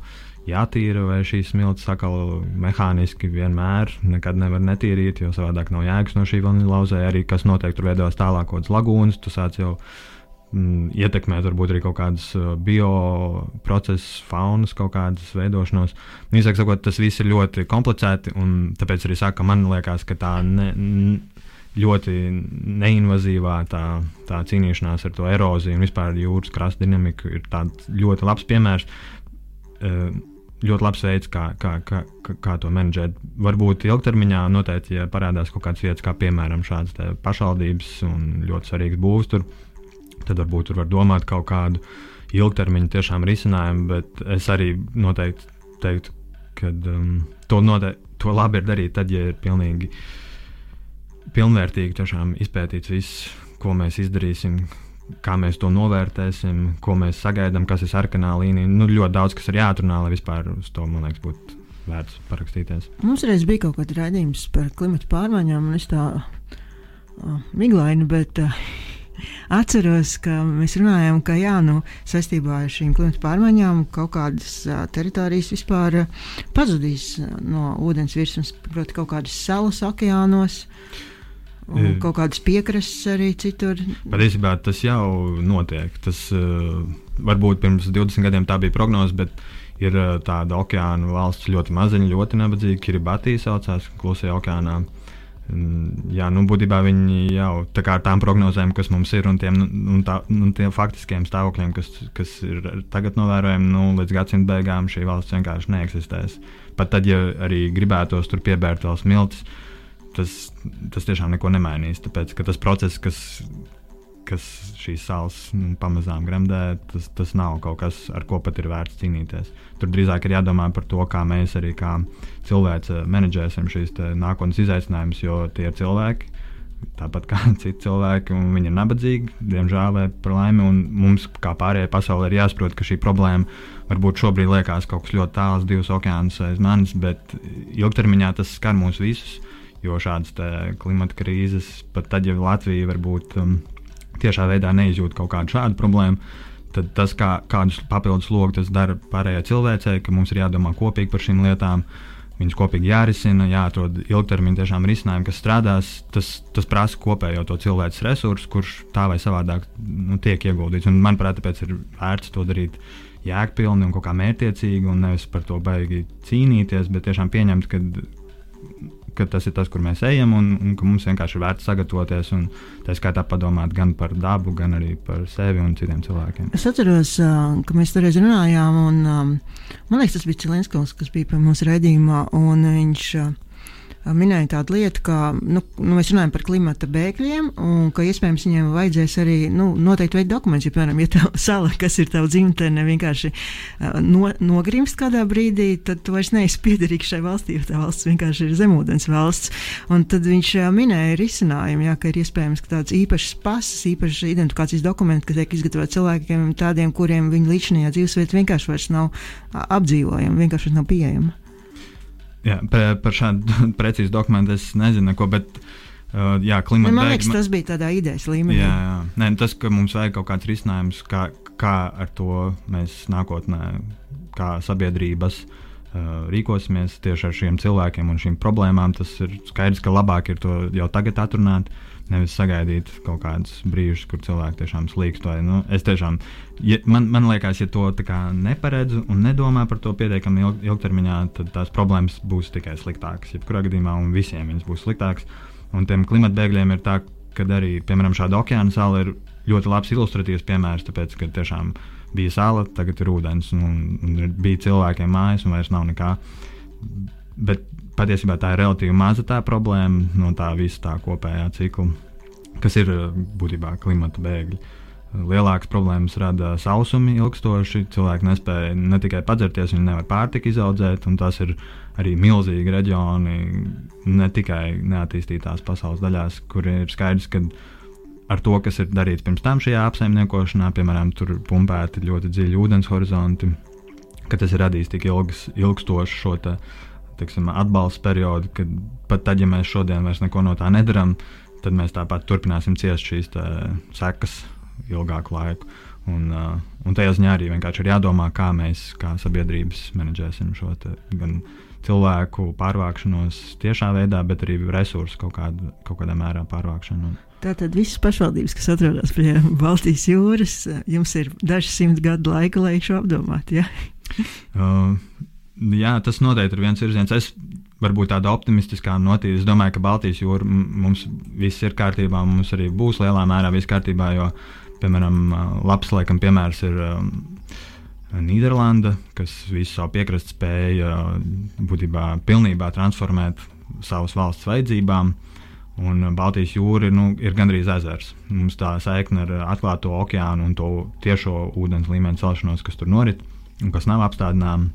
[SPEAKER 2] jātīra, vai šīs smilts atkal mehāniski vienmēr nekad nevar netīrīt, jo savādāk nav jēgas no šī vanila lauzē. Arī kas notiek, tur veidojas tālākotas lagūnas, tu sāc jau ietekmēt varbūt arī kaut kādas bioprocesus, faunas, kaut kādas veidošanos. Īsāk sakot, tas viss ir ļoti komplicēti, un tāpēc arī saka, man liekas, ka tā ne, ļoti neinvazīvā tā, tā cīnīšanās ar to eroziju un vispār jūras krasta dinamiku ir ļoti labs piemērs. Ļoti labs veids, kā, kā, kā, kā to menedžēt. Varbūt ilgtermiņā noteikti, ja parādās kaut kādas vietas, kā piemēram šādas pašvaldības un ļoti svarīgas būvs, tur, tad varbūt tur var domāt kaut kādu ilgtermiņa tiešām risinājumu, bet es arī noteikti teiktu, ka um, to, noteikti, to labi ir darīt tad, ja ir pilnīgi pilnvērtīgi tiešām izpētīts viss, ko mēs izdarīsim, kā mēs to novērtēsim, ko mēs sagaidām, kas ir sarkanā līnija. Nu, ļoti daudz kas ir jāatrunā, lai vispār uz to, man liekas, būtu vērts parakstīties.
[SPEAKER 1] Mums reiz bija kaut kāda raidījums par klimatu pārmaiņām, un es tā uh, miglaini, bet uh, atceros, ka mēs runājām, ka jā, nu, saistībā ar šīm klimatu pārmaiņām kaut kādas uh, teritorijas vispār uh, pazudīs no ūdens virsmas, proti, kaut kādas salas okeānos. Uh, Un kaut kādas piekrastes arī citur.
[SPEAKER 2] Patiesībā tas jau notiek. Tas uh, varbūt pirms 20 gadiem tā bija prognoze, bet ir uh, tāda okeāna valsts ļoti maziņa, ļoti nabadzīga. Kiribati saucās Klusajā okeānā. Um, jā, nu, būtībā viņi jau tā kā ar tām prognozēm, kas mums ir, un tiem, un tā, un tiem faktiskiem stāvokļiem, kas, kas ir tagad novērojami, nu, līdz gadsimta beigām šī valsts vienkārši neeksistēs. Pat tad, ja arī gribētos tur piebērt vēl smiltis, uh, tas, tas tiešām neko nemainīs. Tāpēc tas process, kas, kas šīs salas nu, pamazām gremdē, tas, tas nav kaut kas, ar ko pat ir vērts cīnīties. Tur drīzāk ir jādomā par to, kā mēs arī kā cilvēki menedžēsim šīs nākotnes izaicinājumus, jo tie ir cilvēki. Tāpat kā citi cilvēki, un viņi ir nabadzīgi, diemžēl, vai par laimi. Mums, kā pārējai pasaulē, ir jāsaprot, ka šī problēma varbūt šobrīd liekas kaut kas ļoti tāls, divus okeānus aiz manis, bet ilgtermiņā tas skar mūs visus. Jo šādas klimata krīzes, pat tad, ja Latvija varbūt um, tiešā veidā neizjūt kaut kādu šādu problēmu, tad tas, kā, kādus papildus logus tas dara pārējai cilvēcei, ka mums ir jādomā kopīgi par šīm lietām. Viņas kopīgi jārisina, jāatrod ilgtermiņa tiešām risinājumi, kas strādās. Tas, tas prasa kopējo to cilvēku resursu, kurš tā vai savādāk nu, tiek ieguldīts. Un, manuprāt, tāpēc ir vērts to darīt jēgpilni un kaut kā mērķiecīgi, un nevis par to baigi cīnīties, bet tiešām pieņemt, ka ka tas ir tas, kur mēs ejam, un, un ka mums vienkārši ir vērts sagatavoties un tā skaitā padomāt gan par dabu, gan arī par sevi un citiem cilvēkiem.
[SPEAKER 1] Es atceros, ka mēs toreiz runājām, un man liekas, tas bija Cilinskis, kas bija pie mums raidījumā, un viņš minēja tādu lietu, ka nu, nu, mēs runājam par klimata bēgļiem, un ka iespējams viņiem vajadzēs arī nu, noteikti veikt dokumentus. Ja, piemēram, ja tā sala, kas ir tava dzimtene, vienkārši no, nogrimst kādā brīdī, tad tu vairs neesi piederīgs šai valstī, jo tā valsts vienkārši ir zemūdens valsts. Un tad viņš minēja risinājumu, jā, ka ir iespējams, ka tāds īpašs pasas, īpašs identifikācijas dokuments, kas tiek izgatavot cilvēkiem, tādiem, kuriem viņa līdzinājā dzīvesvieta vienkārši vairs nav apdzīvojama, vienkārši nav pieejama.
[SPEAKER 2] Jā, par, šādu precīzu dokumentu es nezinu, ko, bet uh, jā, klimata
[SPEAKER 1] man liekas, tas bija tādā idejas līmenī.
[SPEAKER 2] Jā, jā. Nē, tas, ka mums vajag kaut kāds risinājums, kā, kā ar to mēs nākotnē, kā sabiedrības. Uh, rīkosimies tieši ar šiem cilvēkiem un šīm problēmām. Tas ir skaidrs, ka labāk ir to jau tagad atrunāt, uh, Nevis sagaidīt kaut kādus brīžus, kur cilvēki tiešām slīkst. Vai, nu, es tiešām, ja, man, man liekas, ja to neparedzu un nedomā par to pietiekami ilg, ilgtermiņā, tad tās problēmas būs tikai sliktākas. Jebkurā gadījumā un visiem viņas būs sliktākas. Un tiem klimatbēgļiem ir tā, ka arī, piemēram, šāda okeāna sala ir ļoti labs ilustratīvs piemērs, tāpēc, ka tiešām bija sāla, tagad ir ūdens, un, un bija cilvēkiem mājas, un vairs nav nekā. Bet patiesībā tā ir relatīvi maza tā problēma no tā visa tā kopējā cikla, kas ir eh, būtībā klimata bēgļi. Lielākas problēmas rada sausumi ilgstoši. Cilvēki nespēja ne tikai padzerties, viņi nevar pārtiku izaudzēt, un tas ir arī milzīgi reģioni, ne tikai neattīstītās pasaules daļās, kur ir skaidrs, ka ar to, kas ir darīts pirms tam šajā apsaimniekošanā, piemēram, tur pumpēti ļoti dziļi ūdens horizonti, ka tas ir radījis tik ilgs, ilgstošu šo teiksim, atbalsta periodu, kad pat tad, ja mēs šodien vairs neko no tā nedarām, tad mēs tāpat turpināsim ciest šīs sekas ilgāku laiku. Un, uh, un tajā ziņā arī vienkārši ir jādomā, kā mēs, kā sabiedrības, menedžēsim šo gan cilvēku pārvākšanos tiešā veidā, bet arī resursu kaut, kādu, kaut kādā mērā pārvākšanu.
[SPEAKER 1] Tātad visas pašvaldības, kas atrodas pie Baltijas jūras, jums ir daži simti gadu laika, lai šo apdomātu. Ja?
[SPEAKER 2] uh, jā, tas noteikti ir viens virziens. Es varbūt tāda optimistiskā notīra. Es domāju, ka Baltijas jūra mums viss ir kārtībā, mums arī būs lielā mērā viss kārtībā. Jo, piemēram, labs laikam piemērs ir um, Nīderlanda, kas visu savu piekrastu spēja būtībā pilnībā transformēt savas valsts vajadzībām. Un Baltijas jūra nu, ir gandrīz ezers. Mums tā saikne ar atklāto okeānu un to tiešo ūdens līmeņa celšanos, kas tur norit un kas nav apstādināma.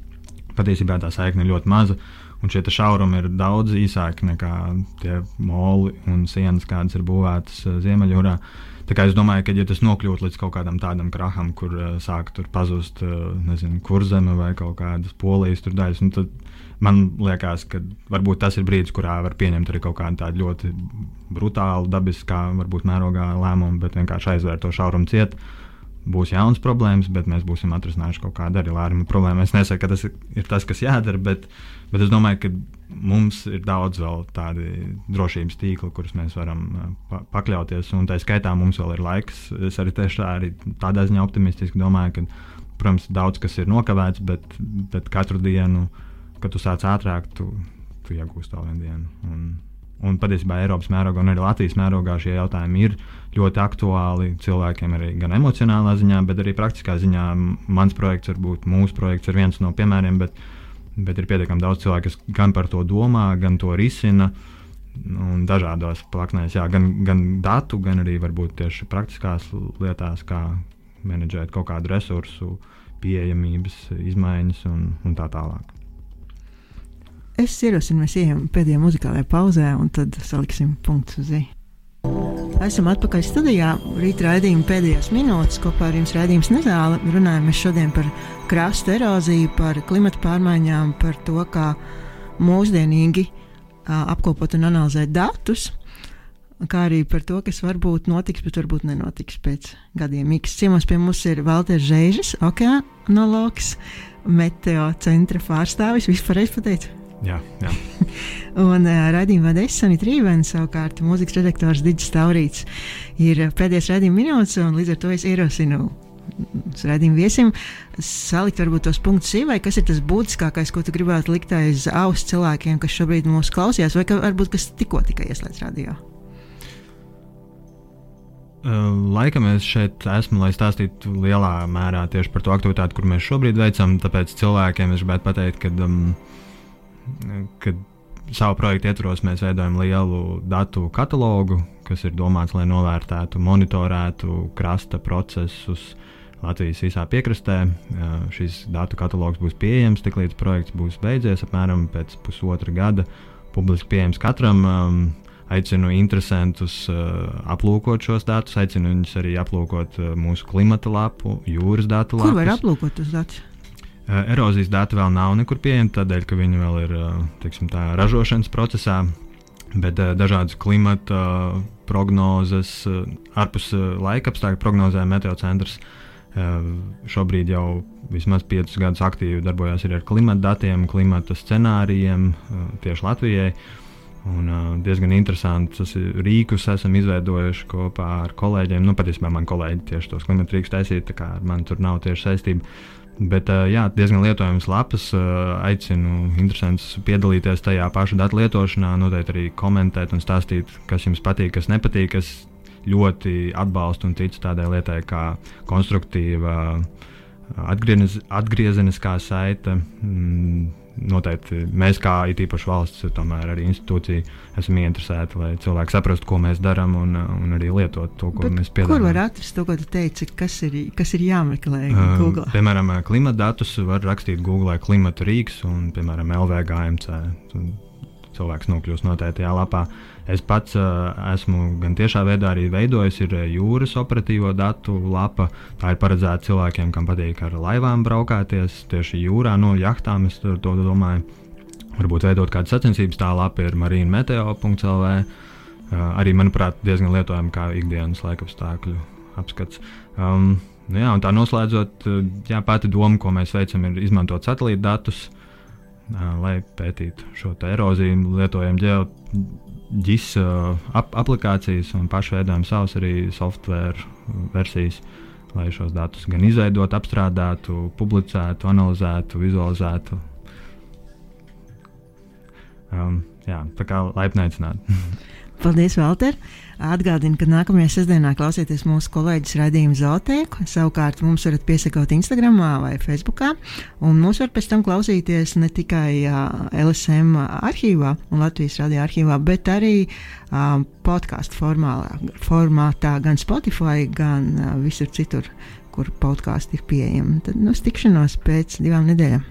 [SPEAKER 2] Patiesībā tā saikne ir ļoti maza. Un šie šaurumi ir daudz īsāki nekā tie moli un sienas, kādas ir būvētas uh, Ziemeļjūrā. Tā kā es domāju, ka, ja tas nokļūtu līdz kaut kādam tādam kraham, kur uh, sāk pazust, uh, nezinu, kurzeme vai kaut kādas polijas daļas, nu, tad man liekas, ka varbūt tas ir brīdis, kurā var pieņemt arī kaut kādu tādu ļoti brutālu, dabisku, varbūt mērogā lēmumu, bet vienkārši aizvērt to šaurumu cietu būs jaunas problēmas, bet mēs būsim atrisinājuši kaut kādu arī lēmumu problēmu. Es nesaku, ka tas ir tas, kas jādara, bet, bet es domāju, ka mums ir daudz vēl tādu drošības tīklu, kurus mēs varam pa pakļauties. Un tā skaitā mums vēl ir laiks. Es arī tieši tā, arī tādā ziņā optimistiski domāju, ka, protams, daudz kas ir nokavēts, bet, bet katru dienu, kad tu sāc ātrāk, tu, tu iegūsti vēl vienu dienu. Un, un patiesībā Eiropas mērogā un arī Latvijas mērogā šie jautājumi ir ļoti aktuāli cilvēkiem arī gan emocionālā ziņā, bet arī praktiskā ziņā. Mans projekts, varbūt mūsu projekts, ir viens no piemēriem, bet, bet ir pietiekami daudz cilvēku, kas gan par to domā, gan to risina. Un dažādos plaknēs, jā, gan, gan datu, gan arī varbūt tieši praktiskās lietās, kā menedžēt kaut kādu resursu, pieejamības izmaiņas un, un tā tālāk.
[SPEAKER 1] Es ierosinu, mēs ejam pēdējā muzikālajā pauzē, un tad saliksim punktu uz zīmēm. Esam atpakaļ studijā. Rīta raidījuma pēdējās minūtes kopā ar jums raidījums Nezāle. Runājam šodien par krastu eroziju, par klimatu pārmaiņām, par to, kā mūsdienīgi apkopot un analizēt datus, kā arī par to, kas varbūt notiks, bet varbūt nenotiks pēc gadiem. Miks ciemos pie mums ir Valters Žēžis, okeānologs, meteo centra pārstāvis. Vispār es pateicu.
[SPEAKER 2] Jā, jā.
[SPEAKER 1] un uh, raidījuma vadīja Sanita Rīvena, savukārt mūzikas redaktors Digis Taurīts. Ir pēdējais raidījuma minūtes, un līdz ar to es ierosinu redzējumu viesim, salikt varbūt tos punktus sīvai, kas ir tas būtiskākais, ko tu gribētu likt aiz auss cilvēkiem, kas šobrīd mūs klausījās, vai ka, varbūt kas tikko tikai ieslēdz radio.
[SPEAKER 2] Laikam es šeit esmu, lai stāstītu lielā mērā tieši par to aktivitāti, kur mēs šobrīd veicam. Tāpēc cilvēkiem es gribētu pateikt, ka um, kad savu projektu ietvaros mēs veidojam lielu datu katalogu, kas ir domāts, lai novērtētu, monitorētu krasta procesus Latvijas visā piekrastē. Šis datu katalogs būs pieejams tiklīdz projekts būs beidzies, apmēram pēc pusotra gada. Publiski pieejams katram. Aicinu interesantus aplūkot šos datus, aicinu viņus arī aplūkot mūsu klimata lapu, jūras datu lapu.
[SPEAKER 1] Kur var aplūkot tos datus?
[SPEAKER 2] Eh, erozijas dati vēl nav nekur pieejami, tādēļ, ka viņi vēl ir eh, teiksim, tā, ražošanas procesā. Bet uh, dažādas klimata prognozes, ārpus laika apstākļu prognozē Meteocentrs šobrīd jau vismaz piecus gadus aktīvi darbojas ar klimata datiem, klimata scenārijiem tieši Latvijai. Un, uh, diezgan interesants rīkus esam izveidojuši kopā ar kolēģiem. Nu, patiesībā man kolēģi tieši tos klimata rīkus taisīja, tā kā ar mani tur nav tieši saistība. Bet jā, diezgan lietojams lapas. Aicinu interesantus piedalīties tajā pašā datu lietošanā, noteikti arī komentēt un stāstīt, kas jums patīk, kas nepatīk. Es ļoti atbalstu un ticu tādai lietai kā konstruktīva atgriez, atgriezeniskā saite. Mm, noteikti mēs, kā īpaši valsts, tomēr arī institūcija, esam ieinteresēti, lai cilvēki saprastu, ko mēs darām un, un arī lietot to, ko Bet mēs piedāvājam.
[SPEAKER 1] Kur var atrast to, ko tu teici, kas ir, kas ir jāmeklē uh, Google?
[SPEAKER 2] Piemēram, klimata datus var rakstīt Google klimata rīks un, piemēram, LVGMC. Cilvēks nokļūst noteiktajā lapā. Es pats uh, esmu gan tiešā veidā arī veidojis ir jūras operatīvo datu lapa. Tā ir paredzēta cilvēkiem, kam patīk ar laivām braukāties tieši jūrā, no jachtām. Es to domāju. Varbūt veidot kādu sacensības, tā lapa ir marīnmeteo.lv. Uh, arī, manuprāt, diezgan lietojama kā ikdienas laikapstākļu apskats. Um, nu jā, tā noslēdzot, jā, pati doma, ko mēs veicam, ir izmantot satelīta datus. Lai pētītu šo eroziju, lietojam ģeoģis ap aplikācijas un paši veidojam savus arī software versijas, lai šos datus gan izveidotu, apstrādātu, publicētu, analizētu, vizualizētu. Um, jā, tā kā laipni aicināti.
[SPEAKER 1] Paldies, Valter! Atgādinu, ka nākamajā sestdienā klausieties mūsu kolēģis raidījumu Zotēku. Savukārt mums varat piesakot Instagram vai Facebook. Un mūs var pēc tam klausīties ne tikai uh, LSM arhīvā un Latvijas radio arhīvā, bet arī uh, podkāstu formātā, gan Spotify, gan uh, visur citur, kur podkāsti ir pieejami. Tad nu, tikšanos pēc divām nedēļām.